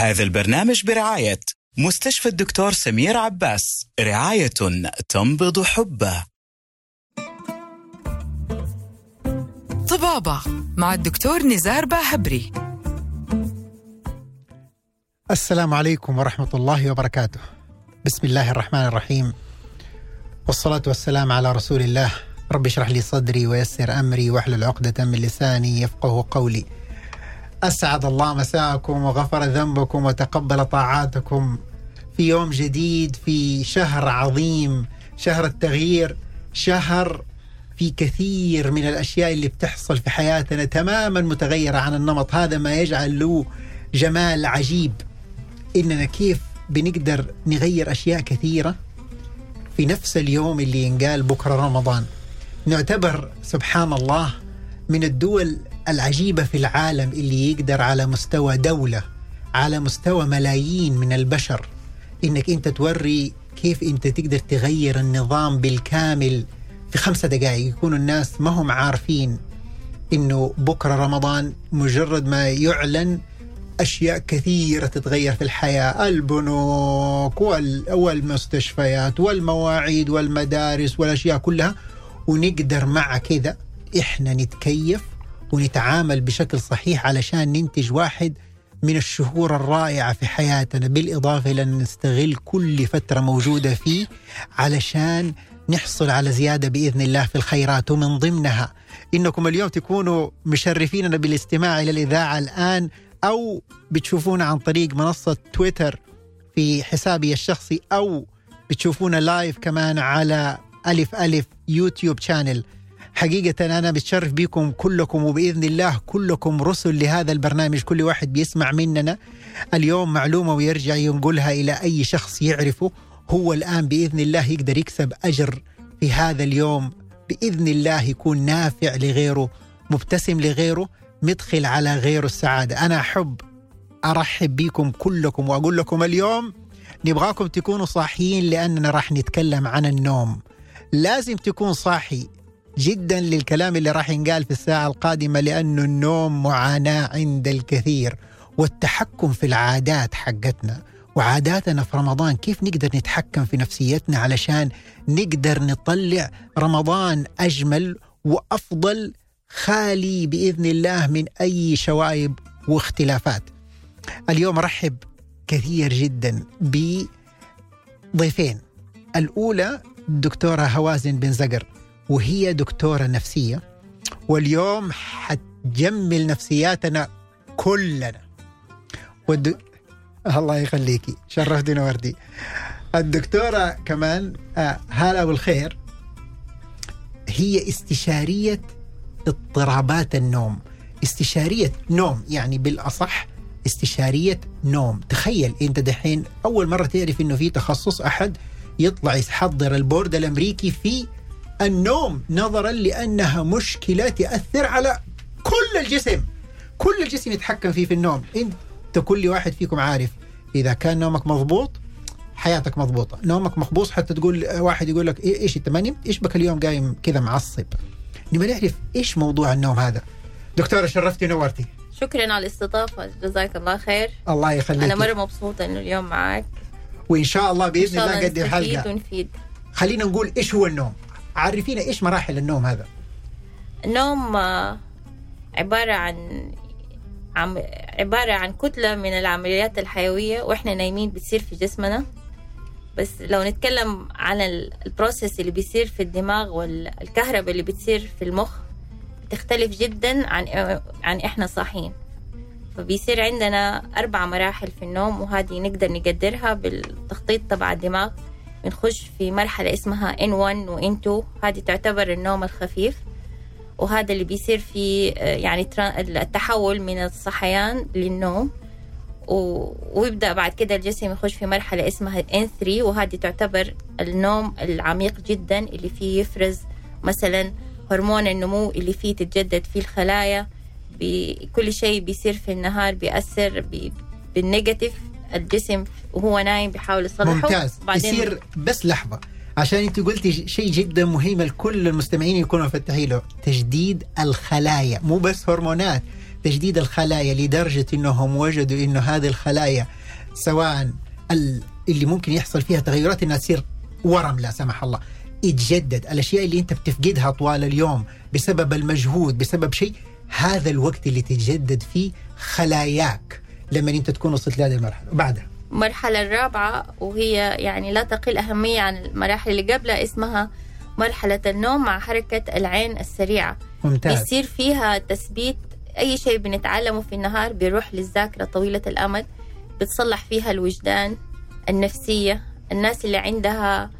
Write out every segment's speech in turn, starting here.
هذا البرنامج برعاية مستشفى الدكتور سمير عباس رعاية تنبض حبه. طبابة مع الدكتور نزار باهبري. السلام عليكم ورحمة الله وبركاته. بسم الله الرحمن الرحيم. والصلاة والسلام على رسول الله. رب اشرح لي صدري ويسر أمري واحلل عقدة من لساني يفقه قولي. أسعد الله مساءكم وغفر ذنبكم وتقبل طاعاتكم. في يوم جديد في شهر عظيم شهر التغيير شهر في كثير من الأشياء اللي بتحصل في حياتنا تماما متغيرة عن النمط. هذا ما يجعل له جمال عجيب. إننا كيف بنقدر نغير أشياء كثيرة؟ في نفس اليوم اللي ينقال بكرة رمضان. نعتبر سبحان الله من الدول العجيبة في العالم اللي يقدر على مستوى دولة على مستوى ملايين من البشر. إنك أنت توري كيف أنت تقدر تغير النظام بالكامل في خمسة دقائق يكونوا الناس ما هم عارفين إنه بكرة رمضان مجرد ما يعلن أشياء كثيرة تتغير في الحياة. البنوك والمستشفيات والمواعيد والمدارس والأشياء كلها. ونقدر مع كذا إحنا نتكيف ونتعامل بشكل صحيح علشان ننتج واحد من الشهور الرائعة في حياتنا. بالإضافة إلى أن نستغل كل فترة موجودة فيه علشان نحصل على زيادة بإذن الله في الخيرات. ومن ضمنها إنكم اليوم تكونوا مشرفيننا بالاستماع إلى الإذاعة الآن أو بتشوفونا عن طريق منصة تويتر في حسابي الشخصي أو بتشوفونا live كمان على ألف ألف YouTube channel حقيقة أنا بتشرف بكم كلكم وبإذن الله كلكم رسل لهذا البرنامج. كل واحد بيسمع مننا. اليوم معلومة ويرجع ينقلها إلى أي شخص يعرفه. هو الآن بإذن الله يقدر يكسب أجر في هذا اليوم. بإذن الله يكون نافع لغيره مبتسم لغيره مدخل على غيره السعادة. أنا أحب أرحب بكم كلكم وأقول لكم اليوم نبغاكم تكونوا صاحيين لأننا راح نتكلم عن النوم. لازم تكون صاحي. جدا للكلام اللي راح ينقال في الساعة القادمة لأنه النوم معاناة عند الكثير والتحكم في العادات حقتنا وعاداتنا في رمضان كيف نقدر نتحكم في نفسيتنا علشان نقدر نطلع رمضان أجمل وأفضل خالي بإذن الله من أي شوائب واختلافات. اليوم ارحب كثير جدا بضيفين. الأولى الدكتوره هوازن بن زقر وهي دكتورة نفسية واليوم حتجمل نفسياتنا كلنا. والد... الله يخليكي شرفتي وردي. الدكتورة كمان آه هالة بالخير. هي استشارية اضطرابات النوم. استشارية نوم يعني بالأصح استشارية نوم. تخيل أنت دحين أول مرة تعرف أنه في تخصص أحد يطلع يحضر البورد الأمريكي في النوم نظرا لأنها مشكلة تأثر على كل الجسم. كل الجسم يتحكم فيه في النوم. أنت كل واحد فيكم عارف إذا كان نومك مضبوط حياتك مضبوطة. نومك مخبوص حتى تقول واحد يقول لك إيش أنت ما نمت إيش بك اليوم قايم كذا معصب؟ نبغى نعرف إيش موضوع النوم هذا. دكتورة شرفتي ونورتي شكرا على الاستضافة. جزاك الله خير. الله يخليك. أنا مرة مبسوطة إنه اليوم معك. وإن شاء الله شاء الله نقدم حلقة. ونفيد. خلينا نقول إيش هو النوم. عرفينا إيش مراحل النوم هذا؟ النوم آه، عبارة عن عم عبارة عن كتلة من العمليات الحيوية وإحنا نايمين بتصير في جسمنا. بس لو نتكلم عن البروسيس اللي بيصير في الدماغ والكهرباء اللي بتصير في المخ تختلف جدا عن عن إحنا صاحيين. فبيصير عندنا أربع مراحل في النوم وهذه نقدر نقدرها بالتخطيط تبع الدماغ. بنخش في مرحلة اسمها N1 و N2 هذه تعتبر النوم الخفيف. وهذا اللي بيصير في يعني التحول من الصحيان للنوم. ويبدأ بعد كده الجسم يخش في مرحلة اسمها N3 وهذه تعتبر النوم العميق جدا اللي فيه يفرز مثلا هرمون النمو اللي فيه تتجدد فيه الخلايا. كل شيء بيصير في النهار بيأثر بالنيجاتيف. الجسم وهو نايم بيحاول يصلحه. ممتاز. يصير بس لحظة. عشان انت قلتي شيء جدا مهم لكل المستمعين يكونوا مفتحين له. تجديد الخلايا. مو بس هرمونات. تجديد الخلايا لدرجة إنهم وجدوا إنه هذه الخلايا سواء ال- اللي ممكن يحصل فيها تغيرات إنها تصير ورم لا سمح الله. يتجدد. الأشياء اللي أنت بتفقدها طوال اليوم بسبب المجهود بسبب شيء هذا الوقت اللي تتجدد فيه خلاياك. لما انت تكون وصلت لهذه المرحلة. بعدها. المرحلة الرابعة وهي يعني لا تقل أهمية عن المراحل اللي قبلها اسمها مرحلة النوم مع حركة العين السريعة. ممتاز. بيصير فيها تثبيت أي شيء بنتعلمه في النهار بيروح للذاكرة طويلة الأمد بتصلح فيها الوجدان النفسية. الناس اللي عندها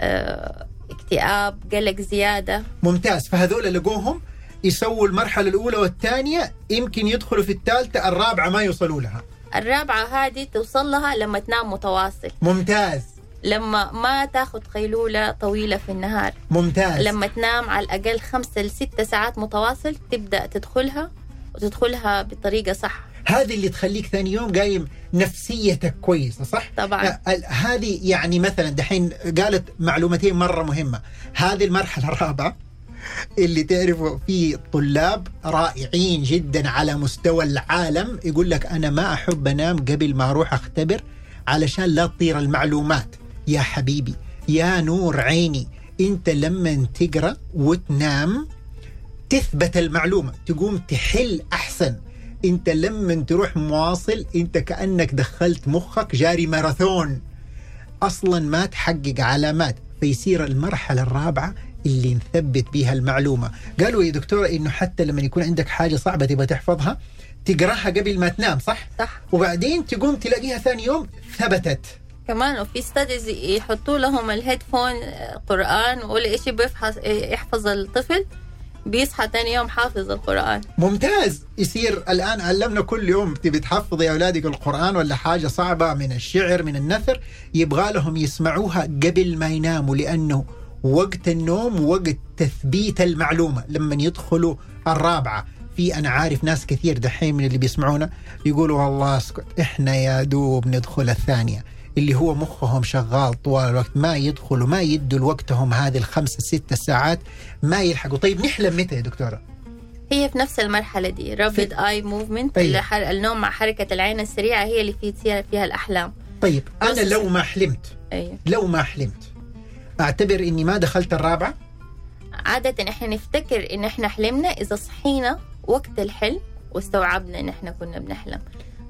آه، اكتئاب قلق زيادة. ممتاز. فهذول لقوهم يسووا المرحلة الأولى والثانية يمكن يدخلوا في الثالثة الرابعة ما يوصلوا لها. الرابعة هذه توصل لها لما تنام متواصل. ممتاز. لما ما تاخذ قيلولة طويلة في النهار. ممتاز. لما تنام على الأقل خمسة لستة ساعات متواصل تبدأ تدخلها وتدخلها بطريقة صح. هذه اللي تخليك ثاني يوم قايم نفسيتك كويسة صح؟ طبعا. هذه يعني مثلا دحين قالت معلومتين مرة مهمة. هذه المرحلة الرابعة اللي تعرفوا في طلاب رائعين جدا على مستوى العالم يقول لك أنا ما أحب أنام قبل ما أروح أختبر علشان لا تطير المعلومات. يا حبيبي يا نور عيني أنت لما تقرأ وتنام تثبت المعلومة تقوم تحل أحسن. أنت لما تروح مواصل أنت كأنك دخلت مخك جاري ماراثون. أصلا ما تحقق علامات فيصير المرحلة الرابعة اللي نثبت بها المعلومة. قالوا يا دكتورة إنه حتى لما يكون عندك حاجة صعبة تبغى تحفظها تقراها قبل ما تنام صح؟ صح. وبعدين تقوم تلاقيها ثاني يوم ثبتت. كمان وفي studies يحطوا لهم ال headphone آه، قرآن ولا إشي بيفحص يحفظ الطفل بيصحى تاني يوم حافظ القرآن. ممتاز. يصير الآن علمنا كل يوم تبي تحفظ يا أولادك القرآن ولا حاجة صعبة من الشعر من النثر يبغى لهم يسمعوها قبل ما يناموا لأنه وقت النوم وقت تثبيت المعلومة. لما يدخلوا الرابعة في أنا عارف ناس كثير دحين من اللي بيسمعونا يقولوا والله اسكت إحنا يا دوب ندخل الثانية. اللي هو مخهم شغال طوال الوقت ما يدخلوا ما يدوا لوقتهم هذه الخمسة ستة ساعات ما يلحقوا. طيب نحلم متى يا دكتورة؟ هي في نفس المرحلة دي رابid اي موفمنت. النوم مع حركة العين السريعة هي اللي في فيها الأحلام. طيب أنا بس- لو ما حلمت أيوة. لو ما حلمت أعتبر إني ما دخلت الرابعة. عادة إحنا نفتكر إن إحنا حلمنا إذا صحينا وقت الحلم واستوعبنا إن إحنا كنا بنحلم.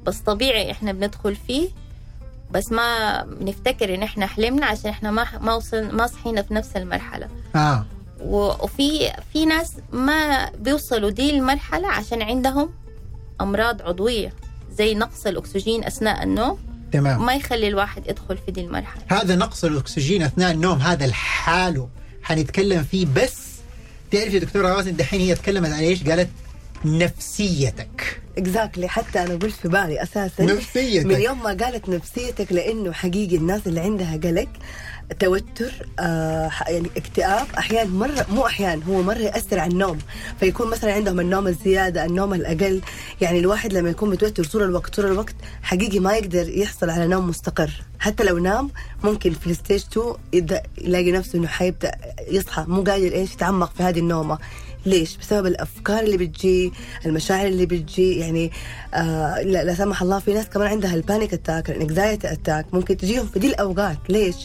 بس طبيعي إحنا بندخل فيه بس ما بنفتكر إن إحنا حلمنا عشان إحنا ما ما وصل ما صحينا في نفس المرحلة. آه. وفي في ناس ما بيوصلوا دي المرحلة عشان عندهم أمراض عضوية زي نقص الأكسجين أثناء النوم. تمام. ما يخلي الواحد يدخل في دي المرحلة. هذا نقص الأكسجين أثناء النوم هذا لحاله حنتكلم فيه بس. تعرف يا دكتورة روازن دحين هي تكلمت عن إيش؟ قالت نفسيتك. اكزاكتلي حتى أنا قلت في بالي أساسا نفسيتك. من يوم ما قالت نفسيتك لأنه حقيقي الناس اللي عندها قلق توتر آه يعني اكتئاب أحيانا مره مو أحيانا هو مرة يأثر على النوم. فيكون مثلا عندهم النوم الزيادة النوم الأقل. يعني الواحد لما يكون متوتر طول الوقت طول الوقت حقيقي ما يقدر يحصل على نوم مستقر. حتى لو نام ممكن في ال stage 2 يبدا يلاقي نفسه إنه حيبدأ يصحى مو قادر إيش يتعمق في هذه النومة. ليش؟ بسبب الأفكار اللي بتجي، المشاعر اللي بتجي يعني آه لا, لا سمح الله في ناس كمان عندها ال panic attack، ال anxiety attack ممكن تجيهم في دي الأوقات، ليش؟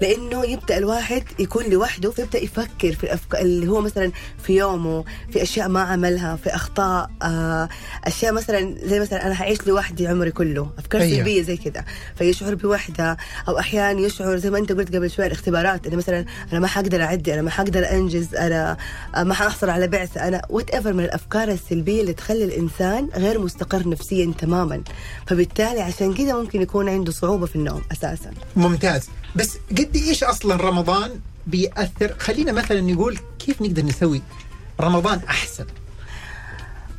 لأنه يبدأ الواحد يكون لوحده فيبدأ يفكر في الافكار اللي هو مثلا في يومه، في أشياء ما عملها، في أخطاء، آه أشياء مثلا زي مثلا أنا حعيش لوحدي عمري كله، أفكار. سلبية زي كذا، فيشعر بوحدة أو أحيانا يشعر زي ما أنت قلت قبل شوي الاختبارات إنه مثلا أنا ما حقدر أعدي، أنا ما حقدر أنجز، أنا آه، ما حاحصل على بعثه، أنا whatever من الأفكار السلبية اللي تخلي الإنسان غير مستقر نفسيا تماما، فبالتالي عشان كذا ممكن يكون عنده صعوبة في النوم أساسا. ممتاز. بس قد إيش أصلا رمضان بيأثر؟ خلينا مثلا نقول كيف نقدر نسوي رمضان أحسن؟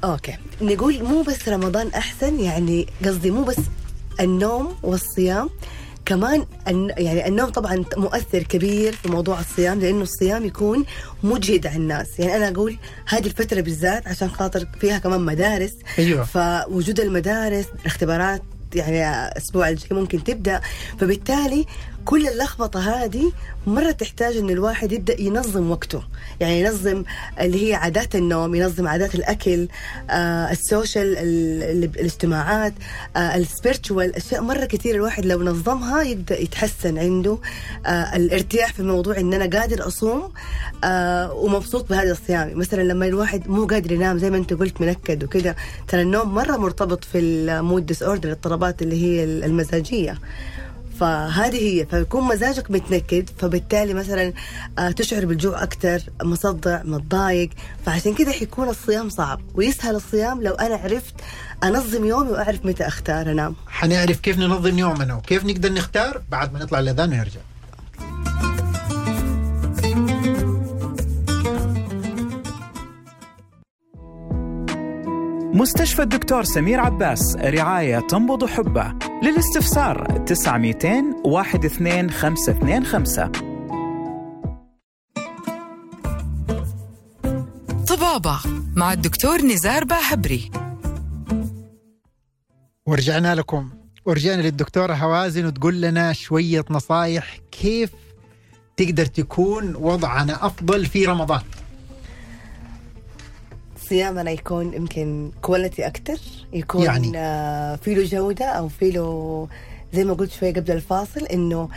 أوكي. نقول مو بس رمضان أحسن يعني قصدي مو بس النوم والصيام كمان يعني النوم طبعا مؤثر كبير في موضوع الصيام لأنه الصيام يكون مجهد على الناس. يعني أنا أقول هذه الفترة بالذات عشان خاطر فيها كمان مدارس. أيوة. فوجود المدارس الاختبارات يعني الأسبوع الجاي ممكن تبدأ. فبالتالي كل اللخبطة هذه مرة تحتاج إن الواحد يبدأ ينظم وقته. يعني ينظم اللي هي عادات النوم ينظم عادات الأكل آه ال social ال- ال- الاجتماعات آه ال spiritual. أشياء مرة كثير الواحد لو نظمها يبدأ يتحسن عنده آه الارتياح في موضوع إن أنا قادر أصوم آه ومبسوط بهذا الصيام. مثلا لما الواحد مو قادر ينام زي ما أنت قلت منكد وكذا ترى النوم مرة مرتبط في ال mood disorder الاضطرابات اللي هي المزاجية. فهذه هي فيكون مزاجك متنكد فبالتالي مثلا آه، تشعر بالجوع أكثر مصدع متضايق فعشان كذا حيكون الصيام صعب. ويسهل الصيام لو أنا عرفت أنظم يومي وأعرف متى أختار. انام حنعرف كيف ننظم يومنا وكيف نقدر نختار بعد ما نطلع الأذان ونرجع مستشفى الدكتور سمير عباس رعاية تنبض حبه. للاستفسار 900 12525 طبابة مع الدكتور نزار باهبري. ورجعنا لكم. ورجعنا للدكتورة هوازن وتقول لنا شوية نصايح كيف تقدر تكون وضعنا أفضل في رمضان. صيامنا يكون يمكن كواليتي أكثر يكون يعني؟ آه في له جودة أو في له زي ما قلت شوية قبل الفاصل إنه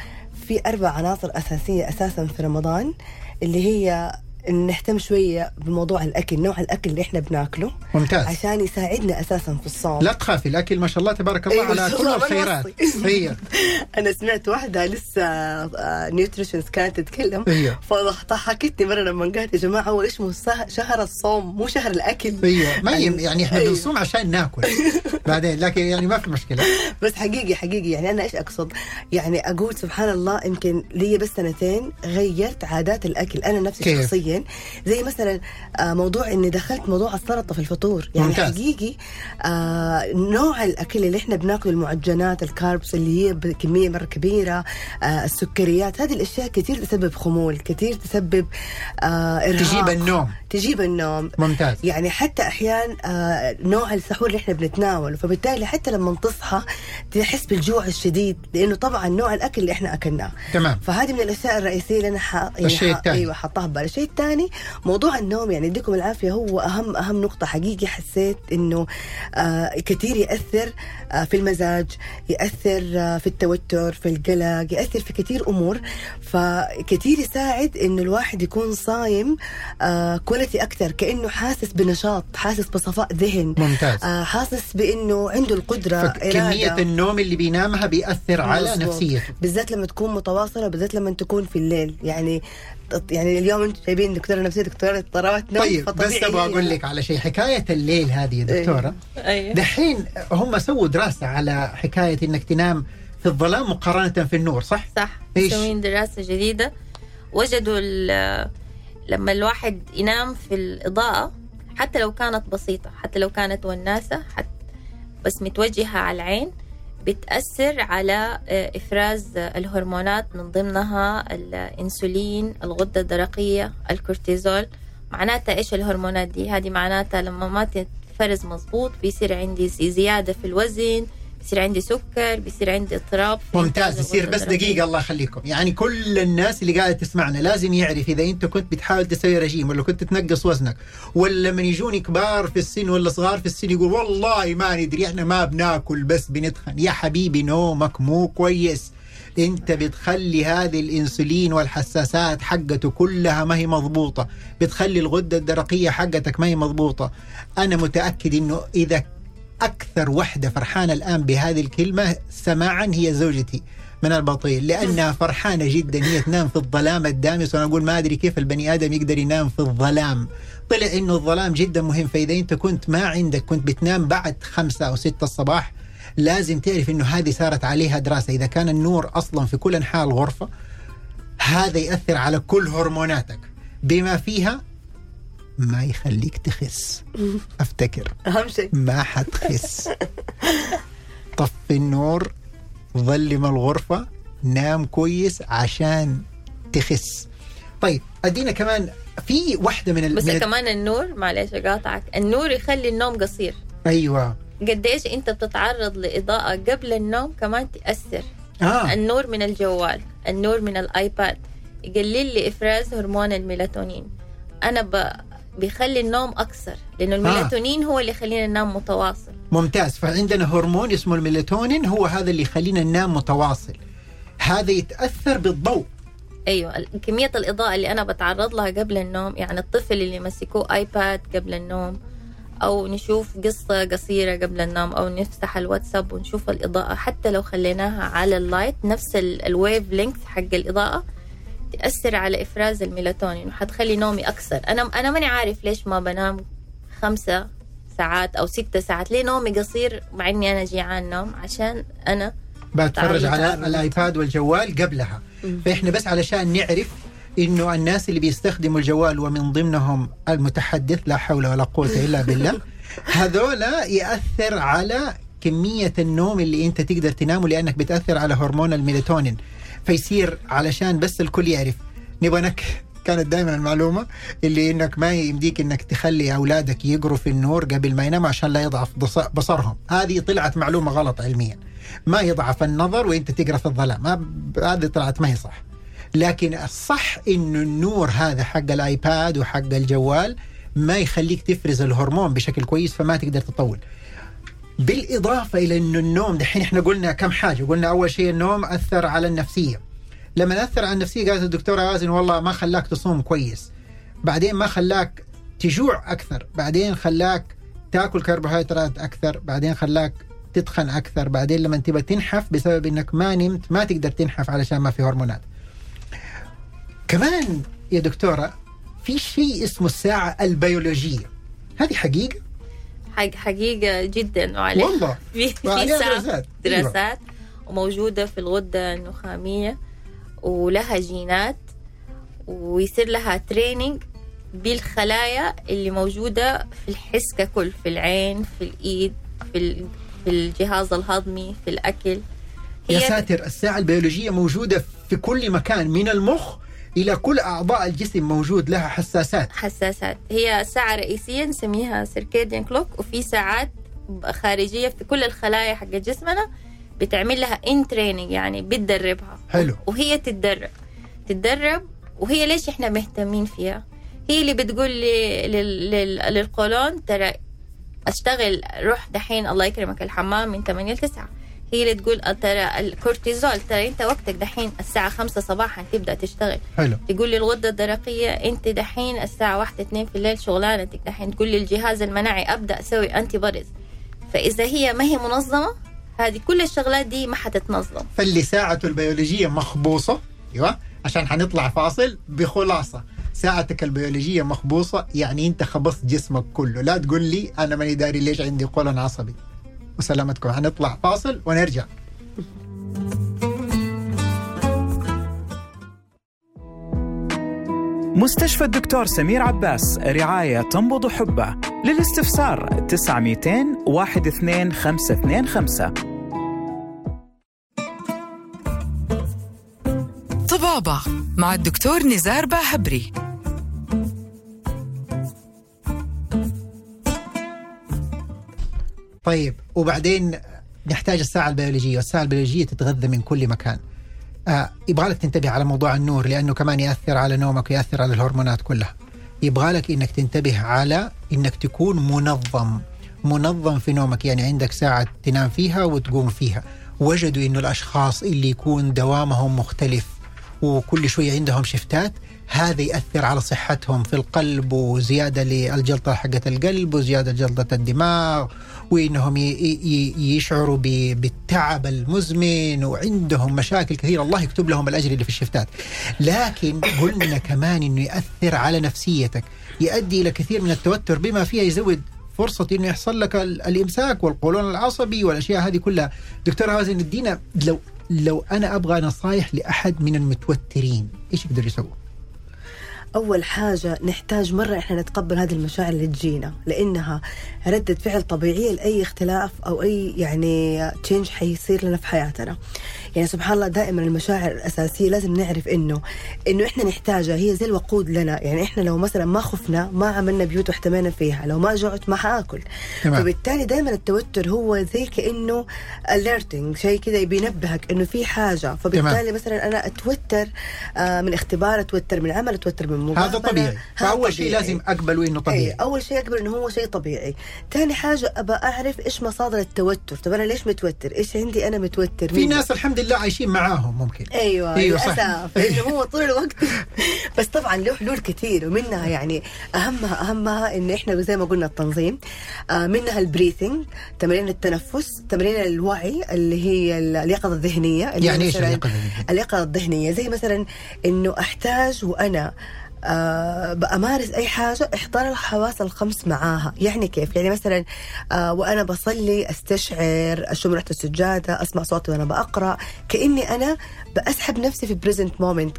في أربع عناصر أساسية أساسا في رمضان اللي هي نهتم شوية بموضوع الأكل نوع الأكل اللي إحنا بناكله. ممتاز. عشان يساعدنا أساسا في الصوم. لا تخافي الأكل ما شاء الله تبارك الله أيوة، على كل الخيرات. هي. أنا سمعت واحدة لسه نيوتريشنز كانت تتكلم. أيوه فضحكتني مرة لما قالت يا جماعة هو اسمه شهر الصوم مو شهر الأكل. أيوه ما يعني إحنا أيوة. بنصوم عشان ناكل بعدين لكن يعني ما في مشكلة. بس حقيقي حقيقي. يعني أنا إيش أقصد؟ يعني أقول سبحان الله يمكن لي بس سنتين غيرت عادات الأكل. أنا نفسي كيف؟ شخصيا زي مثلا آه، موضوع إني دخلت موضوع السلطه في الفطور. يعني ممتاز. حقيقي آه، نوع الأكل اللي إحنا بناكله المعجنات الكاربس اللي هي بكمية مرة كبيرة آه، السكريات هذه الأشياء كثير تسبب خمول كثير تسبب إرهاق. تجيب النوم. تجيب النوم. ممتاز. يعني حتى أحيان آه نوع السحور اللي إحنا بنتناوله فبالتالي حتى لما تصحى تحس بالجوع الشديد لأنه طبعا نوع الأكل اللي إحنا أكلناه. تمام. فهذه من الأشياء الرئيسية اللي أنا ح... يعني الشيء. الثاني. أيوه حطاها ببالي الشيء الثاني موضوع النوم يعني يديكم العافية هو أهم أهم نقطة حقيقي حسيت إنه آه كثير يأثر آه في المزاج يأثر آه في التوتر في القلق يأثر في كثير أمور. فكثير يساعد إنه الواحد يكون صايم آه كواليتي أكثر كأنه حاسس بنشاط حاسس بصفاء ذهن. ممتاز. آه حاسس بأنه عنده القدرة إرادة. النوم اللي بينامها بيأثر على. نفسيته. بالذات لما تكون متواصلة بالذات لما تكون في الليل. يعني يعني اليوم أنتم جايبين دكتورة نفسية دكتورة اضطرابات نوم طيب بس أبغى أقول لك على شيء. حكاية الليل هذه يا دكتورة. أيوه. دحين هم سووا دراسة على حكاية إنك تنام في الظلام مقارنة في النور صح؟ صح؟ مسوين دراسة جديدة. وجدوا لما الواحد ينام في الإضاءة حتى لو كانت بسيطة حتى لو كانت وناسة حتى بس متوجهة على العين بتأثر على آه، إفراز الهرمونات من ضمنها الإنسولين الغدة الدرقية الكورتيزول. معناتها إيش الهرمونات دي؟ هذه معناتها لما ما تتفرز مظبوط بيصير عندي زيادة في الوزن بيصير عندي سكر بيصير عندي اضطراب. ممتاز يصير بس. دقيقة الله يخليكم. يعني كل الناس اللي قاعدة تسمعنا لازم يعرف إذا أنت كنت بتحاول تسوي رجيم ولا كنت تنقص وزنك ولا من يجوني كبار في السن ولا صغار في السن يقول والله ما ندري إحنا ما بناكل بس بنتخن. يا حبيبي نومك مو كويس. أنت بتخلي هذه الإنسولين والحساسات حقته كلها ما هي مضبوطة. بتخلي الغدة الدرقية حقتك ما هي مضبوطة. أنا متأكد إنه إذا أكثر وحدة فرحانة الآن بهذه الكلمة سماعا هي زوجتي من البطيل لأنها فرحانة جدا هي تنام في الظلام الدامس. وأنا أقول ما أدري كيف البني آدم يقدر ينام في الظلام. طلع إنه الظلام جدا مهم. فإذا أنت كنت ما عندك كنت بتنام بعد خمسة أو ستة الصباح لازم تعرف إنه هذه صارت عليها دراسة. إذا كان النور أصلا في كل أنحاء الغرفة هذا يأثر على كل هرموناتك. بما فيها ما يخليك تخس. أفتكر. أهم شيء. ما حتخس. طفي النور ظلم الغرفة نام كويس عشان تخس. طيب أدينا كمان في واحدة من. بس من كمان النور معلش أقاطعك. النور يخلي النوم قصير. أيوه. قديش أنت بتتعرض لإضاءة قبل النوم كمان تأثر. آه. النور من الجوال النور من الآيباد يقلل لي إفراز هرمون الميلاتونين. أنا ب... بيخلي النوم أكثر لأنه الميلاتونين هو اللي يخلينا ننام متواصل. ممتاز. فعندنا هرمون اسمه الميلاتونين هو هذا اللي يخلينا ننام متواصل. هذا يتأثر بالضوء. أيوه كمية الإضاءة اللي أنا بتعرض لها قبل النوم يعني الطفل اللي مسكوه آيباد قبل النوم أو نشوف قصة قصيرة قبل النوم أو نفتح الواتساب ونشوف الإضاءة حتى لو خليناها على ال light نفس ال- ال wavelength حق الإضاءة تأثر على إفراز الميلاتونين وحتخلي نومي أكثر. أنا أنا ماني عارف ليش ما بنام خمسة ساعات أو ستة ساعات. ليه نومي قصير مع إني أنا جيعان نوم؟ عشان أنا بتفرج على. الآيباد والجوال قبلها. فإحنا بس علشان نعرف إنه الناس اللي بيستخدموا الجوال ومن ضمنهم المتحدث لا حول ولا قوة إلا بالله هذولا يأثر على كمية النوم اللي أنت تقدر تنامه لأنك بتأثر على هرمون الميلاتونين. فيصير علشان بس الكل يعرف. نبغى نك كانت دائما المعلومة اللي إنك ما يمديك إنك تخلي أولادك يقروا في النور قبل ما يناموا عشان لا يضعف بص- بصرهم. هذه طلعت معلومة غلط علميا. ما يضعف النظر وإنت تقرأ في الظلام. هذه طلعت ما هي صح. لكن الصح انه النور هذا حق الآيباد وحق الجوال ما يخليك تفرز الهرمون بشكل كويس فما تقدر تطول. بالإضافة إلى انه النوم دحين إحنا قلنا كم حاجة. قلنا أول شيء النوم أثر على النفسية. لما أثر على النفسية قالت الدكتورة ياسين والله ما خلاك تصوم كويس. بعدين ما خلاك تجوع أكثر. بعدين خلاك تأكل كربوهيدرات أكثر. بعدين خلاك تتخن أكثر. بعدين لما تبى تنحف بسبب إنك ما نمت ما تقدر تنحف علشان ما في هرمونات. كمان يا دكتورة في شيء اسمه الساعة البيولوجية. هذه حقيقة؟ حق حقيقه جدا وعليه والله. في في وعليها دراسات. أيوة. دراسات. وموجودة في الغدة النخامية. ولها جينات. ويصير لها entraining بالخلايا اللي موجودة في الحس ككل. في العين في الإيد في, في الجهاز الهضمي في الأكل. يا ساتر الساعة البيولوجية موجودة في كل مكان من المخ إلى كل أعضاء الجسم موجود لها حساسات. حساسات. هي ساعة رئيسية نسميها circadian clock وفي ساعات خارجية في كل الخلايا حق جسمنا بتعمل لها entraining يعني بتدربها. حلو. وهي تتدرب. تتدرب وهي ليش إحنا مهتمين فيها؟ هي اللي بتقول لي لل- لل- للقولون ترى أشتغل روح دحين الله يكرمك الحمام من 8 ل 9 هي اللي تقول ترى الكورتيزول ترى أنت وقتك دحين الساعة 5 صباحا تبدأ تشتغل. حلو. تقول لي الغدة الدرقية أنت دحين الساعة واحدة اتنين في الليل شغلانتك. دحين تقول لي الجهاز المناعي أبدأ أسوي antibodies فإذا هي ما هي منظمة هذه كل الشغلات دي ما حتتنظم. فاللي ساعته البيولوجية مخبوصة أيوة عشان حنطلع فاصل بخلاصة. ساعتك البيولوجية مخبوصة يعني أنت خبصت جسمك كله. لا تقول لي أنا ماني داري ليش عندي قولون عصبي. وسلامتكم. حنطلع فاصل ونرجع. مستشفى الدكتور سمير عباس رعاية تنبض حبه. للاستفسار 900 12525 طبابة مع الدكتور نزار باهبري. طيب وبعدين نحتاج الساعة البيولوجية والساعة البيولوجية تتغذى من كل مكان. آه يبغالك تنتبه على موضوع النور لأنه كمان يأثر على نومك ويأثر على الهرمونات كلها. يبغالك إنك تنتبه على إنك تكون منظم منظم في نومك يعني عندك ساعة تنام فيها وتقوم فيها. وجدوا إنه الأشخاص اللي يكون دوامهم مختلف وكل شوية عندهم شفتات هذا يأثر على صحتهم في القلب وزيادة للجلطة حقة القلب وزيادة جلطة الدماغ وإنهم يشعروا بالتعب المزمن وعندهم مشاكل كثيرة. الله يكتب لهم الأجر اللي في الشفتات. لكن قلنا كمان إنه يأثر على نفسيتك. يؤدي إلى كثير من التوتر بما فيها يزود فرصة إنه يحصل لك ال- الإمساك والقولون العصبي والأشياء هذه كلها. دكتور هازن ادينا لو لو أنا أبغى نصائح لأحد من المتوترين إيش يقدر يسوي؟ أول حاجة نحتاج مرة إحنا نتقبل هذه المشاعر اللي تجينا لأنها ردة فعل طبيعية لأي اختلاف أو أي يعني تشينج حيصير لنا في حياتنا. يعني سبحان الله دائما المشاعر الأساسية لازم نعرف انه إنه إحنا نحتاجها هي زي الوقود لنا. يعني إحنا لو مثلا ما خفنا ما عملنا بيوت واحتمينا فيها لو ما جعت ما حآكل. تمام. فبالتالي دائما التوتر هو زي كأنه alerting شيء كذا بينبهك إنه في حاجة. فبالتالي تمام. مثلا أنا أتوتر آه، من اختبار أتوتر من عمل أتوتر من مقابله هذا طبيعي. فأول شيء. لازم اقبله إنه أي طبيعي أول شيء أقبل إنه هو شيء طبيعي. ثاني حاجة أبى أعرف إيش مصادر التوتر. طب أنا ليش متوتر؟ إيش عندي أنا متوتر؟ في؟ ناس الحمد لله عايشين معاهم ممكن. أيوه أيوة، أيوه صح. للأسف. لأنه هو طول الوقت. بس طبعا له حلول كثير ومنها يعني أهمها أهمها إن إحنا زي ما قلنا التنظيم آه منها البريثنج تمارين التنفس تمارين الوعي اللي هي اليقظة الذهنية يعني مثلاً اليقظة الذهنية؟ اليقظة الذهنية. زي مثلا إنه أحتاج وأنا آه بأمارس أي حاجة إحضار الحواس الخمس معاها. يعني كيف؟ يعني مثلا آه وأنا بصلي أستشعر أشم ريحة السجادة أسمع صوتي وأنا بقرأ كأني أنا بأسحب نفسي في present moment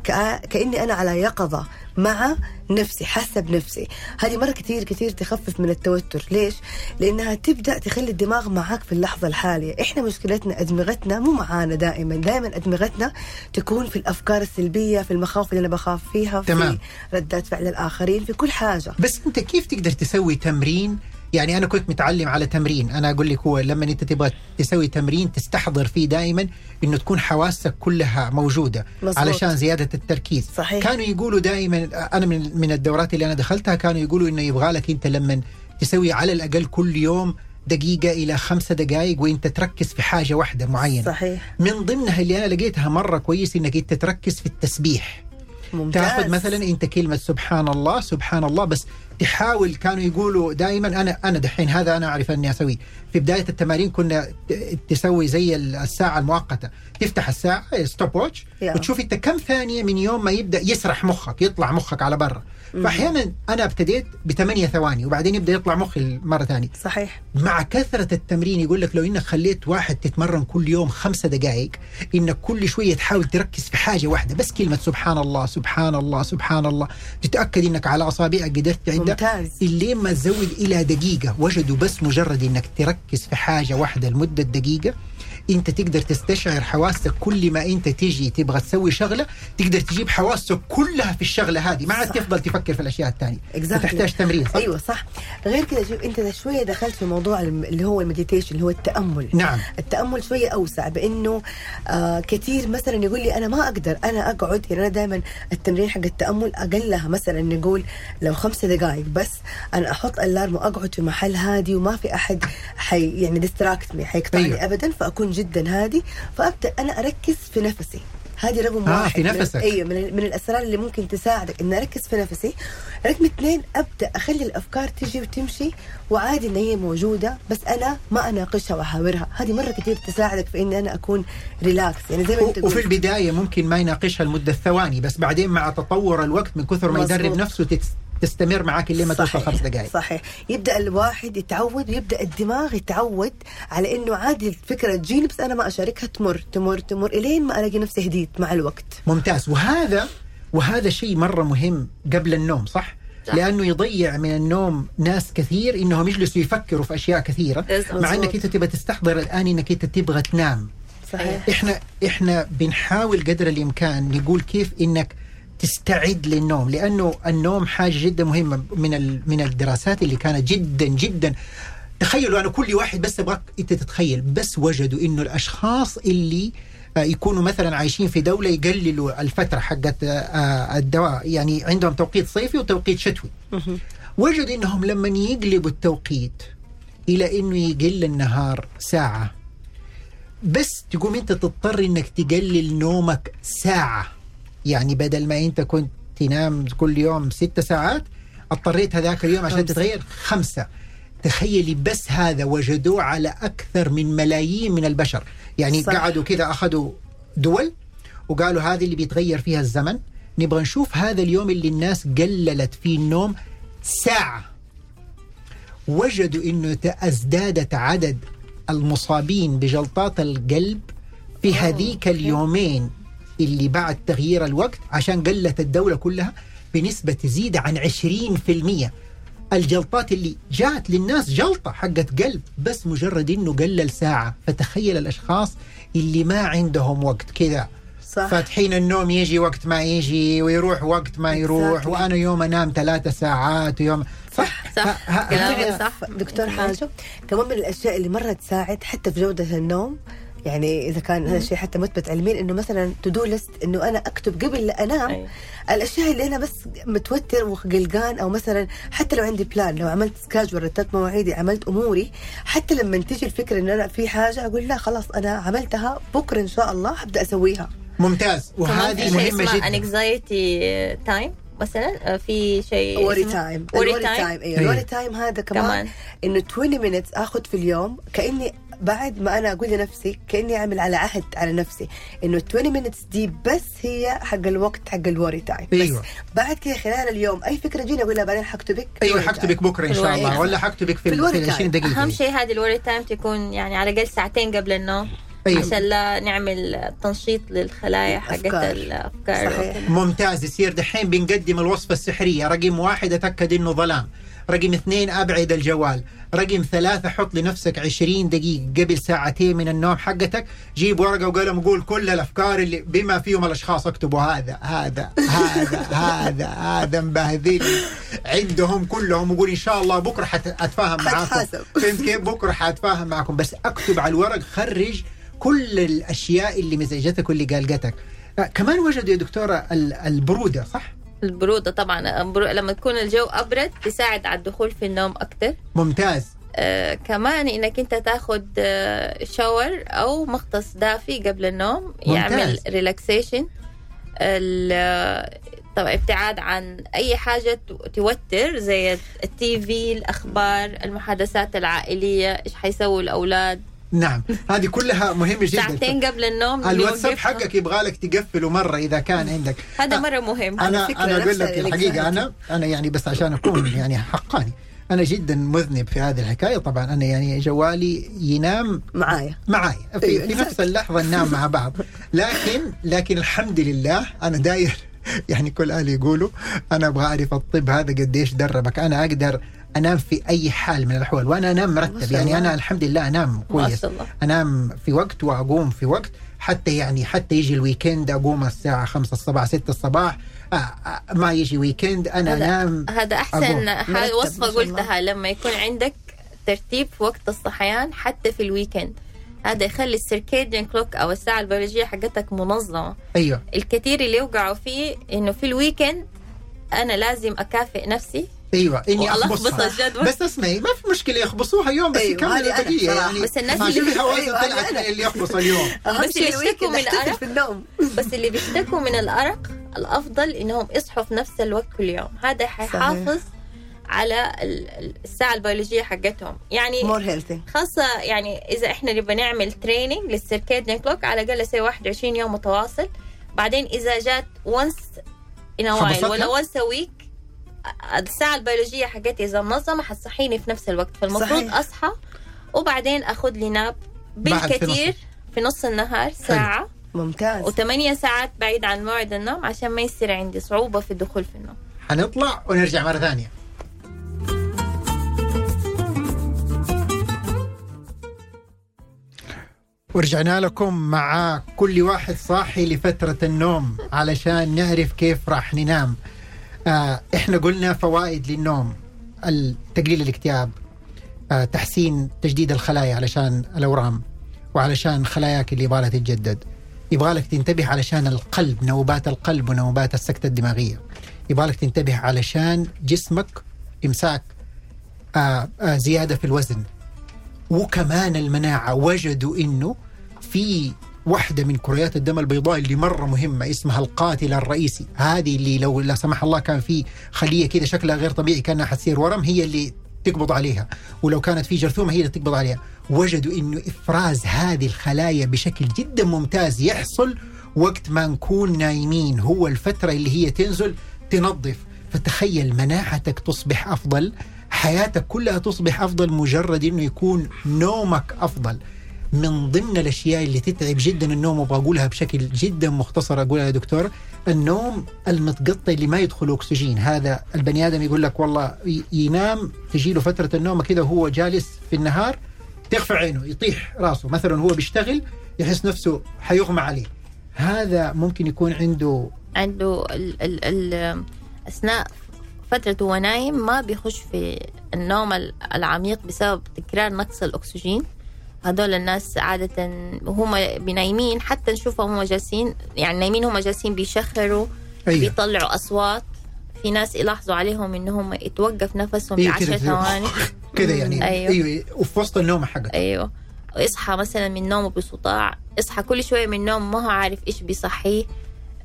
كأني أنا على يقظة. مع نفسي حاسة بنفسي. هذه مرة كثير كثير تخفف من التوتر. ليش؟ لأنها تبدأ تخلي الدماغ معاك في اللحظة الحالية. إحنا مشكلتنا أدمغتنا مو معانا دائما. دائما أدمغتنا تكون في الأفكار السلبية في المخاوف اللي أنا بخاف فيها في تمام. ردات فعل الآخرين في كل حاجة. بس أنت كيف تقدر تسوي تمرين يعني أنا كنت متعلم على تمرين. أنا أقول لك هو لما أنت تبغى تسوي تمرين تستحضر فيه دائما إنه تكون حواسك كلها موجودة مظبوط. علشان زيادة التركيز. صحيح. كانوا يقولوا دائما أنا من من الدورات اللي أنا دخلتها كانوا يقولوا إنه يبغى لك أنت لما تسوي على الأقل كل يوم دقيقة إلى خمسة دقائق وأنت تركز في حاجة واحدة معينة. صحيح. من ضمنها اللي أنا لقيتها مرة كويس إنك أنت تركز في التسبيح. ممتاز. تاخذ مثلا أنت كلمة سبحان الله سبحان الله بس تحاول كانوا يقولوا دائما أنا أنا دحين هذا أنا أعرف أني أسويه. في بداية التمارين كنا تسوي زي الساعة المؤقتة. تفتح الساعة stopwatch. وتشوف أنت كم ثانية من يوم ما يبدأ يسرح مخك يطلع مخك على برا. فاحيانا أنا ابتديت بثمانية ثواني وبعدين يبدأ يطلع مخي مرة ثانية. صحيح. مع كثرة التمرين يقول لك لو إنك خليت واحد تتمرن كل يوم خمسة دقائق انك كل شوية تحاول تركز في حاجة واحدة بس كلمة سبحان الله سبحان الله سبحان الله. تتأكد إنك على أصابعك قدرت تعدها ممتاز. اللي ما تزود إلى دقيقة وجدوا بس مجرد إنك تركز في حاجة واحدة لمدة دقيقة انت تقدر تستشعر حواسك كل ما انت تيجي تبغى تسوي شغلة تقدر تجيب حواسك كلها في الشغلة هذه ما عاد. تفضل تفكر في الأشياء الثانية Exactly. تحتاج تمرين صح؟ أيوه صح غير كذا شوف أنت شوية دخلت في موضوع اللي هو ال meditation اللي هو التأمل نعم التأمل شوية أوسع بأنه آه كثير مثلا يقول لي أنا ما أقدر أنا أقعد يعني أنا دائما التمرين حق التأمل أقلها مثلا نقول لو خمسة دقائق بس أنا أحط ال alarm وأقعد في محل هادي وما في أحد حي يعني distract me حيقطعني. أيوه. ابدا فأكون جدا هادي فأبدأ أنا أركز في نفسي. هذه رقم آه، واحد. في نفسك. أيوه من, من الأسرار اللي ممكن تساعدك إني أركز في نفسي. رقم اثنين أبدأ أخلي الأفكار تجي وتمشي وعادي ان هي موجودة بس أنا ما أناقشها وأحاورها. هذه مرة كثير تساعدك في إني أنا أكون relax يعني زي ما أنت وفي البداية ممكن ما يناقشها لمدة ثواني بس بعدين مع تطور الوقت من كثر ما. يدرب نفسه تستمر معاك اللي ما توصل خمس دقائق صحيح. يبدأ الواحد يتعود ويبدا الدماغ يتعود على إنه عادي الفكرة تجيني بس أنا ما أشاركها تمر تمر تمر إلين ما ألاقي نفسي هديت مع الوقت. ممتاز. وهذا وهذا شيء مرة مهم قبل النوم صح؟ صح. لأنه يضيع من النوم ناس كثير إنهم يجلسوا يفكروا في أشياء كثيرة بالضبط. مع إنك أنت تبغى تستحضر الآن إنك أنت تبغى تنام. صحيح. إحنا إحنا بنحاول قدر الإمكان نقول كيف إنك تستعد للنوم لأنه النوم حاجة جدا مهمة من من الدراسات اللي كانت جدا جدا. تخيلوا أنا كل واحد بس أبغاك أنت تتخيل بس وجدوا إنه الأشخاص اللي آه، يكونوا مثلا عايشين في دولة يقللوا الفترة حقت آه، الدواء يعني عندهم توقيت صيفي وتوقيت شتوي. وجدوا إنهم لما يقلبوا التوقيت إلى إنه يقل النهار ساعة بس تقوم أنت تضطر إنك تقلل نومك ساعة. يعني بدل ما انت كنت تنام كل يوم ست ساعات اضطريت هذاك اليوم عشان خمسة. تتغير خمسة. تخيلي بس هذا وجدوه على أكثر من ملايين من البشر. يعني صح. قعدوا كذا أخذوا دول وقالوا هذه اللي بيتغير فيها الزمن. نبغى نشوف هذا اليوم اللي الناس قللت فيه النوم ساعة. وجدوا إنه أزدادت عدد المصابين بجلطات القلب في هذيك اليومين. اللي بعد تغيير الوقت عشان قلت الدولة كلها بنسبة تزيد عن 20% الجلطات اللي جات للناس جلطة حقت قلب بس مجرد إنه قلل ساعة. فتخيل الأشخاص اللي ما عندهم وقت كذا. صح. فاتحين النوم يجي وقت ما يجي ويروح وقت ما يروح Exactly. وأنا يوم أنام ثلاثة ساعات ويوم صح صح ه- ه- كلامك هذا- صح. دكتور حاجة كمان من الأشياء اللي مره تساعد حتى في جودة النوم يعني إذا كان هذا الشيء حتى مثبت علميا إنه مثلا to do list إنه أنا أكتب قبل لا أنام أيوة. الأشياء اللي أنا بس متوتر وقلقان أو مثلا حتى لو عندي plan لو عملت schedule رتبت مواعيدي عملت أموري حتى لما تيجي الفكرة إن أنا في حاجة أقول لا خلاص أنا عملتها بكرة إن شاء الله حبدأ أسويها ممتاز وهذه في شيء مهمة اسمه جدا anxiety time مثلا في شيء وري تايم time. تايم أيوه. ال worry time هذا كمان, كمان. إنه 20 minutes آخذ في اليوم كأني بعد ما أنا أقول لنفسي كأني أعمل على عهد على نفسي إنه 20 minutes دي بس هي حق الوقت حق ال worry time أيوة. بس بعد كذا خلال اليوم أي فكرة جينا أقول لها بعدين حكتبك أيوه حكتبك بكرة إن شاء الله. ولا حكتبك في, في ال- ال worry في ال 20 time. دقيقة أهم شيء هذه ال worry time تكون يعني على الأقل ساعتين قبل النوم أيوة. عشان لا نعمل تنشيط للخلايا حقت. الأفكار صحيح. ممتاز يصير دحين بنقدم الوصفة السحرية رقم واحد أتأكد إنه ظلام رقم اثنين أبعد الجوال رقم ثلاثة حط لنفسك عشرين دقيقة قبل ساعتين من النوم حقتك. جيب ورقة وقلم وقول كل الأفكار اللي بما فيهم الأشخاص اكتبوا هذا هذا هذا هذا هذا مبهذل عندهم كلهم وقول إن شاء الله بكرة حتفاهم معاكم. فهمت كيف؟ بكرة حتفاهم معاكم. بس أكتب على الورق خرج كل الأشياء اللي مزعجتك واللي قلقتك. آه، كمان وجدوا يا دكتورة ال- البرودة صح؟ البرودة طبعا لما تكون الجو أبرد تساعد على الدخول في النوم أكتر. ممتاز. آه كمان إنك أنت تاخد آه shower أو مغطس دافي قبل النوم يعمل ممتاز. relaxation طبعا ابتعاد عن أي حاجة توتر زي التي في الأخبار المحادثات العائلية إيش حيسووا الأولاد. نعم. هذه كلها مهمة جدا. ساعتين قبل النوم الواتساب. حقك يبغى لك تقفله مرة إذا كان عندك. هذا آه، مرة مهم. أنا أنا أقول لك الحقيقة. أنا أنا يعني بس عشان أكون يعني حقاني. أنا جدا مذنب في هذه الحكاية. طبعا أنا يعني جوالي ينام معايا. معاي في, أيوة، في exactly. نفس اللحظة ننام مع بعض. لكن لكن الحمد لله أنا داير يعني كل أهلي يقولوا أنا أبغى أعرف الطب هذا قديش دربك. أنا أقدر أنام في أي حال من الأحوال وأنا أنام مرتب. يعني. أنا الحمد لله أنام ما كويس. شاء الله. أنام في وقت وأقوم في وقت. حتى يعني حتى يجي ال weekend أقوم الساعة 5 الصباح 6 الصباح. آه آه ما يجي weekend أنا هذا- أنام هذا أحسن وصفة. قلتها لما يكون عندك ترتيب في وقت الصحيان حتى في ال weekend. هذا يخلي ال circadian clock أو الساعة البيولوجية حقتك منظمة. أيوه. الكثير اللي يوقعوا فيه إنه في ال weekend أنا لازم أكافئ نفسي أيوه إني أخبصها. الجدول بس اسمعي ما في مشكلة يخبصوها يوم بس أيوة، يكملوا بصراحة. يعني. بس الناس ما اللي- أيوة، هذه طلعت اللي يخبص اليوم. بس اللي ال weekend يشتكوا من الأرق. في النوم. بس اللي بيشتكوا من الأرق الأفضل إنهم يصحوا في نفس الوقت كل يوم. هذا حيحافظ على ال- ال- الساعة البيولوجية حقتهم. يعني more healthy خاصة يعني إذا إحنا نبغى نعمل training لل circadian clock على الأقل say 21 يوم متواصل. بعدين إذا جات once in while خبصتها؟ ولا once week الساعة البيولوجية حقتي إذا منظمة حتصحيني في نفس الوقت. فالمفروض صحيح. أصحى وبعدين أخذ لي ناب بالكثير في نص النهار ساعة. ممتاز. وثمانية ساعات بعيد عن موعد النوم عشان ما يصير عندي صعوبة في الدخول في النوم. حنطلع ونرجع مرة ثانية. ورجعنا لكم مع كل واحد صاحي لفترة النوم علشان نعرف كيف راح ننام. آه إحنا قلنا فوائد للنوم تقليل الاكتئاب آه تحسين تجديد الخلايا علشان الأورام وعلشان خلاياك اللي يبغالها تتجدد. يبغالك تنتبه علشان القلب نوبات القلب ونوبات السكتة الدماغية. يبغالك تنتبه علشان جسمك إمساك آه آه زيادة في الوزن. وكمان المناعة وجدوا إنه في واحدة من كريات الدم البيضاء اللي مرة مهمة اسمها القاتل الرئيسي. هذه اللي لو لا سمح الله كان في خلية كده شكلها غير طبيعي كأنها حتصير ورم هي اللي تقبض عليها. ولو كانت في جرثومة هي اللي تقبض عليها. وجدوا إنه إفراز هذه الخلايا بشكل جدا ممتاز يحصل وقت ما نكون نايمين. هو الفترة اللي هي تنزل تنظف. فتخيل مناعتك تصبح أفضل حياتك كلها تصبح أفضل مجرد أنه يكون نومك أفضل. من ضمن الأشياء اللي تتعب جدا النوم وبقولها بشكل جدا مختصر أقولها يا دكتور. النوم المتقطع اللي ما يدخل أكسجين. هذا البني آدم يقول لك والله ينام تجي له فترة النوم كده وهو جالس في النهار تخفى عينه يطيح راسه. مثلا هو بيشتغل يحس نفسه حيغمى عليه. هذا ممكن يكون عنده عنده ال ال ال أثناء فترة هو نايم ما بيخش في النوم ال- العميق بسبب تكرار نقص الأكسجين. هدول الناس عادة وهم بنايمين حتى نشوفهم هم جالسين يعني نايمين هم جالسين بيشخروا أيوه. بيطلعوا أصوات. في ناس يلاحظوا عليهم إنهم يتوقف نفسهم إيه بعشر زي- ثواني. كده يعني. أيوه. أيوه وفي وسط النوم حقك أيوه. يصحى مثلا من نومه بصداع يصحى كل شوية من النوم ما هو عارف إيش بيصحيه.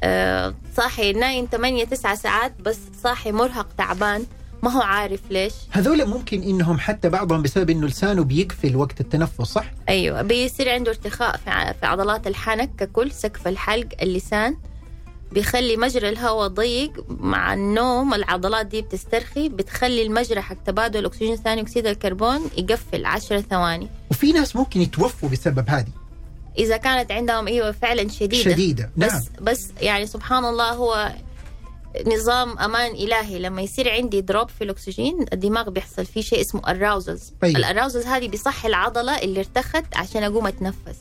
آه صاحي نايم 8 9 ساعات بس صاحي مرهق تعبان. ما هو عارف ليش؟ هذول ممكن إنهم حتى بعضهم بسبب إنه لسانه بيقفل وقت التنفس صح؟ أيوه بيصير عنده ارتخاء في عضلات الحنك ككل سقف الحلق اللسان بيخلي مجرى الهواء ضيق مع النوم العضلات دي بتسترخي بتخلي المجرى حق تبادل الاكسجين ثاني أكسيد الكربون يقفل 10 ثواني. وفي ناس ممكن يتوفوا بسبب هذه. إذا كانت عندهم أيوه فعلا شديدة. شديدة بس نعم. بس يعني سبحان الله هو نظام أمان إلهي. لما يصير عندي drop في الأكسجين الدماغ بيحصل فيه شيء اسمه arousals أيوة. ال arousals هذه بيصحي العضلة اللي ارتخت عشان أقوم أتنفس.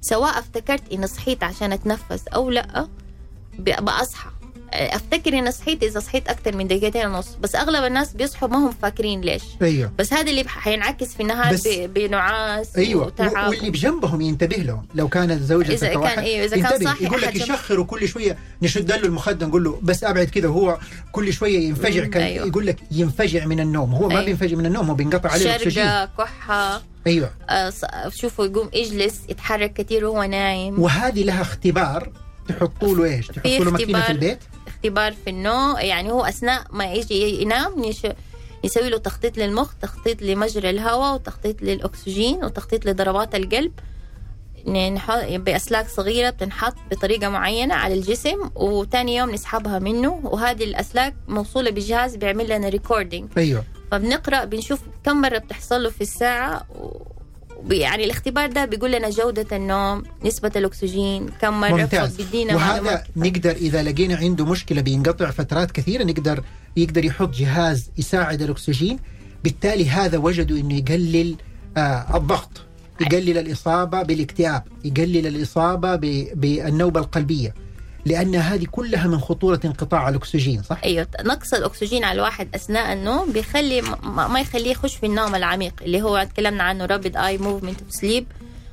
سواء افتكرت إني صحيت عشان أتنفس أو لأ ب- بأصحى. أفتكر إني صحيت إذا صحيت أكثر من دقيقتين ونص بس أغلب الناس بيصحوا ما هم فاكرين ليش. أيوه. بس هذا اللي حينعكس في النهار بنعاس أيوه. وتعب. واللي بجنبهم ينتبه لهم. لو كانت زوجتك إذا أو كان- أيوة، إذا كان صاحي يقول لك يشخر وكل شوية نشد له المخدة نقول له بس أبعد كده وهو كل شوية ينفجع كان أيوة. يقول لك ينفجع من النوم. هو ما أيوة. بينفجع من النوم هو بينقطع عليه شرقة كحة. أيوه. آه، شوفوا يقوم يجلس يتحرك كثير وهو نايم. وهذه لها اختبار. تحطوا له إيش؟ تحطوا له ماكينة في. البيت؟ اختبار في النوم يعني هو أثناء ما يجي ينام يش... يسوي له تخطيط للمخ تخطيط لمجرى الهواء وتخطيط للأكسجين وتخطيط لضربات القلب. نحط بأسلاك صغيرة بتنحط بطريقة معينة على الجسم وتاني يوم نسحبها منه. وهذه الأسلاك موصولة بجهاز بيعمل لنا ريكوردينج أيوه. فبنقرأ بنشوف كم مرة بتحصل له في الساعة و... يعني الاختبار ده بيقول لنا جودة النوم نسبة الأكسجين كم مرة ممتاز. وهذا نقدر إذا لقينا عنده مشكلة بينقطع فترات كثيرة نقدر يقدر يحط جهاز يساعد الأكسجين. بالتالي هذا وجدوا إنه يقلل آه الضغط يقلل الإصابة بالإكتئاب يقلل الإصابة ب- بالنوبة لأن هذه كلها من خطورة انقطاع الأكسجين صح أيوه نقص الأكسجين على الواحد أثناء النوم بيخلي ما ما يخليه يخش في النوم العميق اللي هو تكلمنا عنه رابid اي موفمنت سليب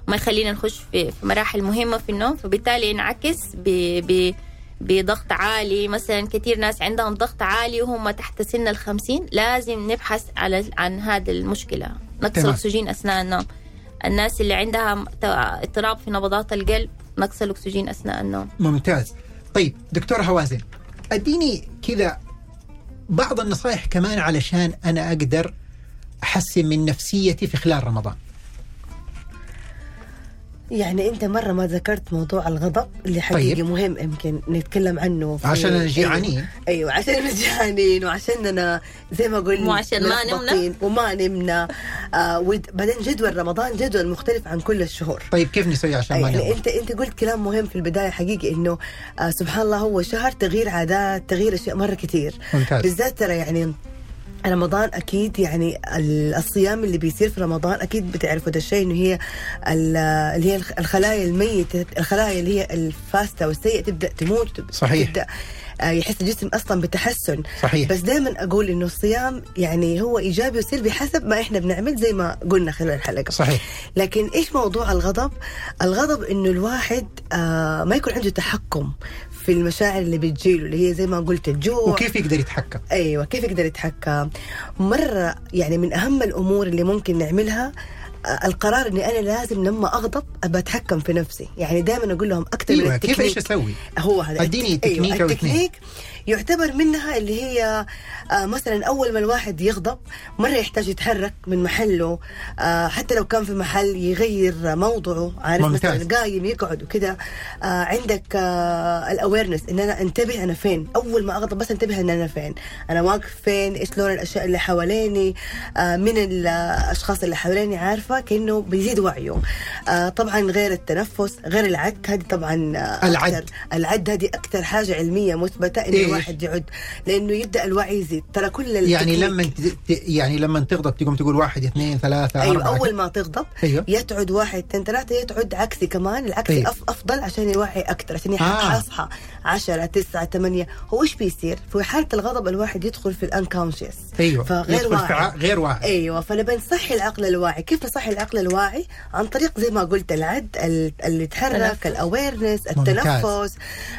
ما يخلينا نخش في مراحل مهمة في النوم فبالتالي ينعكس ب ب بضغط عالي مثلا كثير ناس عندهم ضغط عالي وهم تحت سن الخمسين لازم نبحث على عن هذه المشكلة نقص. الأكسجين أثناء النوم الناس اللي عندها اضطراب في نبضات القلب نقص الأكسجين أثناء النوم. ممتاز. طيب دكتور هوازن أديني كذا بعض النصائح كمان علشان أنا أقدر أحسن من نفسيتي في خلال رمضان. يعني أنت مرة ما ذكرت موضوع الغضب اللي حقيقي طيب. مهم يمكن نتكلم عنه في عشان أيوة. جيعانين أيوه عشان جيعانين وعشاننا زي ما قلنا مو عشان ما نمنا. وما نمنا آه ود- بعدين جدول رمضان جدول مختلف عن كل الشهور طيب كيف نسوي عشان ما يعني نغضب انت أنت قلت كلام مهم في البداية حقيقي إنه آه سبحان الله هو شهر تغيير عادات تغيير أشياء مرة كثير ممتاز بالذات ترى يعني رمضان أكيد يعني ال- الصيام اللي بيصير في رمضان أكيد بتعرفوا ده الشيء إنه هي ال- اللي هي الخ- الخلايا الميتة الخلايا اللي هي الفاسدة والسيئة تبدأ تموت صحيح. تبدأ يحس الجسم أصلا بتحسن. صحيح. بس دائما أقول إنه الصيام يعني هو إيجابي وسلبي حسب ما إحنا بنعمل زي ما قلنا خلال الحلقة. صحيح. لكن إيش موضوع الغضب؟ الغضب إنه الواحد آه ما يكون عنده تحكم في المشاعر اللي بتجيله اللي هي زي ما قلت الجوع. وكيف يقدر يتحكم؟ أيوه كيف يقدر يتحكم؟ مرة يعني من أهم الأمور اللي ممكن نعملها آه، القرار إني أنا لازم لما أغضب ابى أتحكم في نفسي، يعني دائما أقول لهم أكثر من أيوه كيف إيش التكنيك أسوي؟ هو هذا. أديني ال tech- technique أيوة أو التكنيك يعتبر منها اللي هي آه مثلا أول ما الواحد يغضب مرة يحتاج يتحرك من محله آه حتى لو كان في محل يغير موضعه عارف ممتاز. مثلا قايم يقعد وكده آه عندك الاويرنس إن أنا أنتبه أنا فين أول ما أغضب بس أنتبه إن أنا فين أنا واقف فين إيش لون الأشياء اللي حواليني من الأشخاص اللي حواليني عارفة كأنه بيزيد وعيه طبعا غير التنفس غير العد هذه طبعا العد. العد هذه أكثر حاجة علمية مثبتة إنه إيش؟ الواحد يعد لأنه يبدأ الوعي يزيد ترى كل يعني لما يعني لما تغضب تقوم تقول واحد اثنين ثلاثة أيوه أربعة أول ما تغضب أيوه. يا تعد واحد اثنين ثلاثة يا تعد عكسي كمان العكسي. أف أفضل عشان يوعي أكثر عشان آه. أصحى 10 9 8 هو إيش بيصير؟ في حالة الغضب الواحد يدخل في ال unconscious أيوه فغير يدخل في ع- واعي غير واعي أيوه فنبي نصحي العقل الواعي كيف نصحي العقل الواعي عن طريق زي ما قلت العد ال- اللي يتحرك. ال awareness ممتاز. التنفس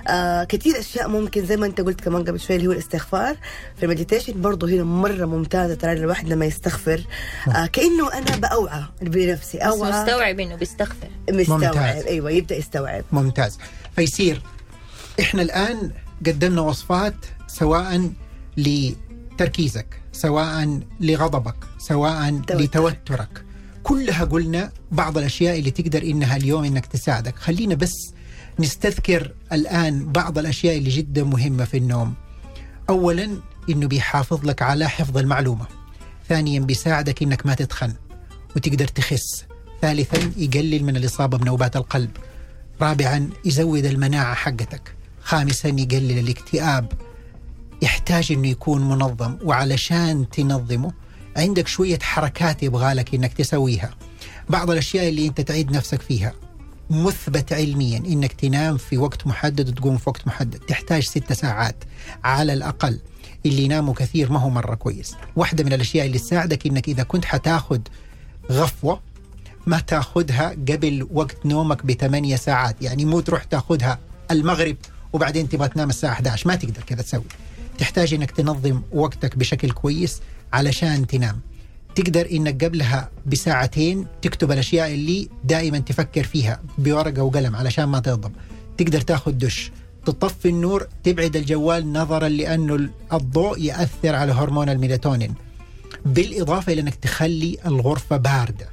آه كثير أشياء ممكن زي ما أنت قلت كمان قبل شوي اللي هو الاستغفار في المديتيشن برضه هنا مرة ممتازة ترى الواحد لما يستغفر آه كأنه أنا بأوعى بنفسي بس أوعى مستوعب إنه بيستغفر. مستوعب. ممتاز. أيوه يبدأ يستوعب. ممتاز. فيصير إحنا الآن قدمنا وصفات سواء لتركيزك سواء لغضبك سواء توتر. لتوترك. كلها قلنا بعض الأشياء اللي تقدر إنها اليوم إنك تساعدك. خلينا بس نستذكر الآن بعض الأشياء اللي جدا مهمة في النوم. اولا إنه بيحافظ لك على حفظ المعلومة. ثانيا بيساعدك إنك ما تتخن وتقدر تخس. ثالثا يقلل من الإصابة بنوبات القلب. رابعا يزود المناعة حقتك. خامسا يقلل الاكتئاب. يحتاج إنه يكون منظم وعلشان تنظمه عندك شوية حركات يبغالك إنك تسويها. بعض الأشياء اللي أنت تعيد نفسك فيها. مثبت علميا. إنك تنام في وقت محدد وتقوم في وقت محدد. تحتاج ست ساعات. على الأقل. اللي يناموا كثير ما هو مرة كويس. واحدة من الأشياء اللي تساعدك إنك إذا كنت حتاخذ غفوة ما تاخذها قبل وقت نومك بثمانية ساعات. يعني مو تروح تاخذها المغرب وبعدين تبغى تنام الساعة 11 ما تقدر كذا تسوي. تحتاج إنك تنظم وقتك بشكل كويس علشان تنام. تقدر إنك قبلها بساعتين تكتب الأشياء اللي دائما تفكر فيها بورقة وقلم علشان ما تغضب. تقدر تاخذ دش تطفي النور تبعد الجوال نظرا لأنه الضوء يأثر على هرمون الميلاتونين. بالإضافة إلى إنك تخلي الغرفة باردة.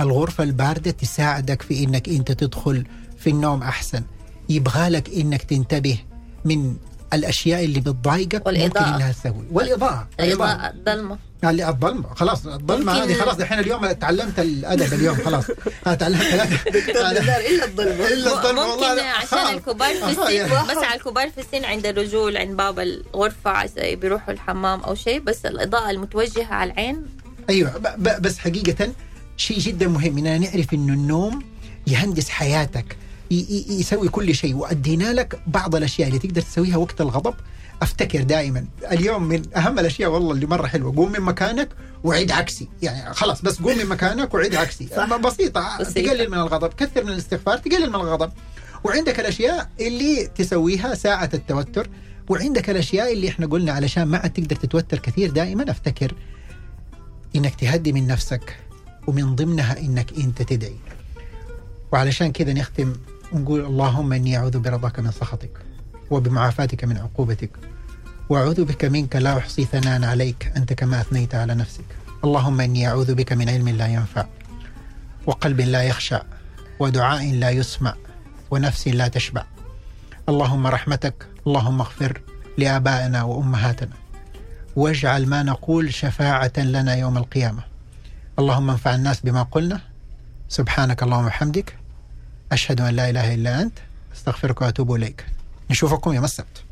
الغرفة الباردة تساعدك في إنك أنت تدخل في النوم أحسن. يبغالك إنك تنتبه من الأشياء اللي بتضايقك والإضاءة. ممكن إنها تسوي. والإضاءة الإضاءة الظلمه اللي الظلمه خلاص الظلمه ممكن- هذه خلاص دحين اليوم تعلمت الأدب اليوم خلاص. تعلمت إلا الظلمه إلا والله ممكن عشان. الكبار في. السن بس على الكبار في السن عند الرجول عند باب الغرفة عس- بيروحوا الحمام أو شيء بس الإضاءة المتوجهة على العين. أيوه بس حقيقة شيء جدا مهم. إننا نعرف إنه النوم يهندس حياتك. يسوي كل شيء. وأدينا لك بعض الأشياء اللي تقدر تسويها وقت الغضب. أفتكر دائما اليوم من أهم الأشياء والله اللي مرة حلوة قوم من مكانك وعيد عكسي. يعني خلاص بس قوم من مكانك وعيد عكسي. صح. بسيطة بسيطة. تقلل من الغضب كثر من الاستغفار تقلل من الغضب. وعندك الأشياء اللي تسويها ساعة التوتر. وعندك الأشياء اللي إحنا قلنا علشان ما عاد تقدر تتوتر كثير دائما أفتكر إنك تهدي من نفسك ومن ضمنها إنك أنت تدعي. وعلشان كذا نختم ونقول اللهم إني أعوذ برضاك من سخطك وبمعافاتك من عقوبتك وأعوذ بك منك لا أحصي ثناء عليك أنت كما أثنيت على نفسك. اللهم إني أعوذ بك من علم لا ينفع وقلب لا يخشع ودعاء لا يسمع ونفس لا تشبع. اللهم رحمتك اللهم اغفر لآبائنا وأمهاتنا. واجعل ما نقول شفاعة لنا يوم القيامة. اللهم انفع الناس بما قلنا. سبحانك اللهم وبحمدك. أشهد أن لا إله إلا أنت أستغفرك وأتوب إليك. نشوفكم يوم السبت.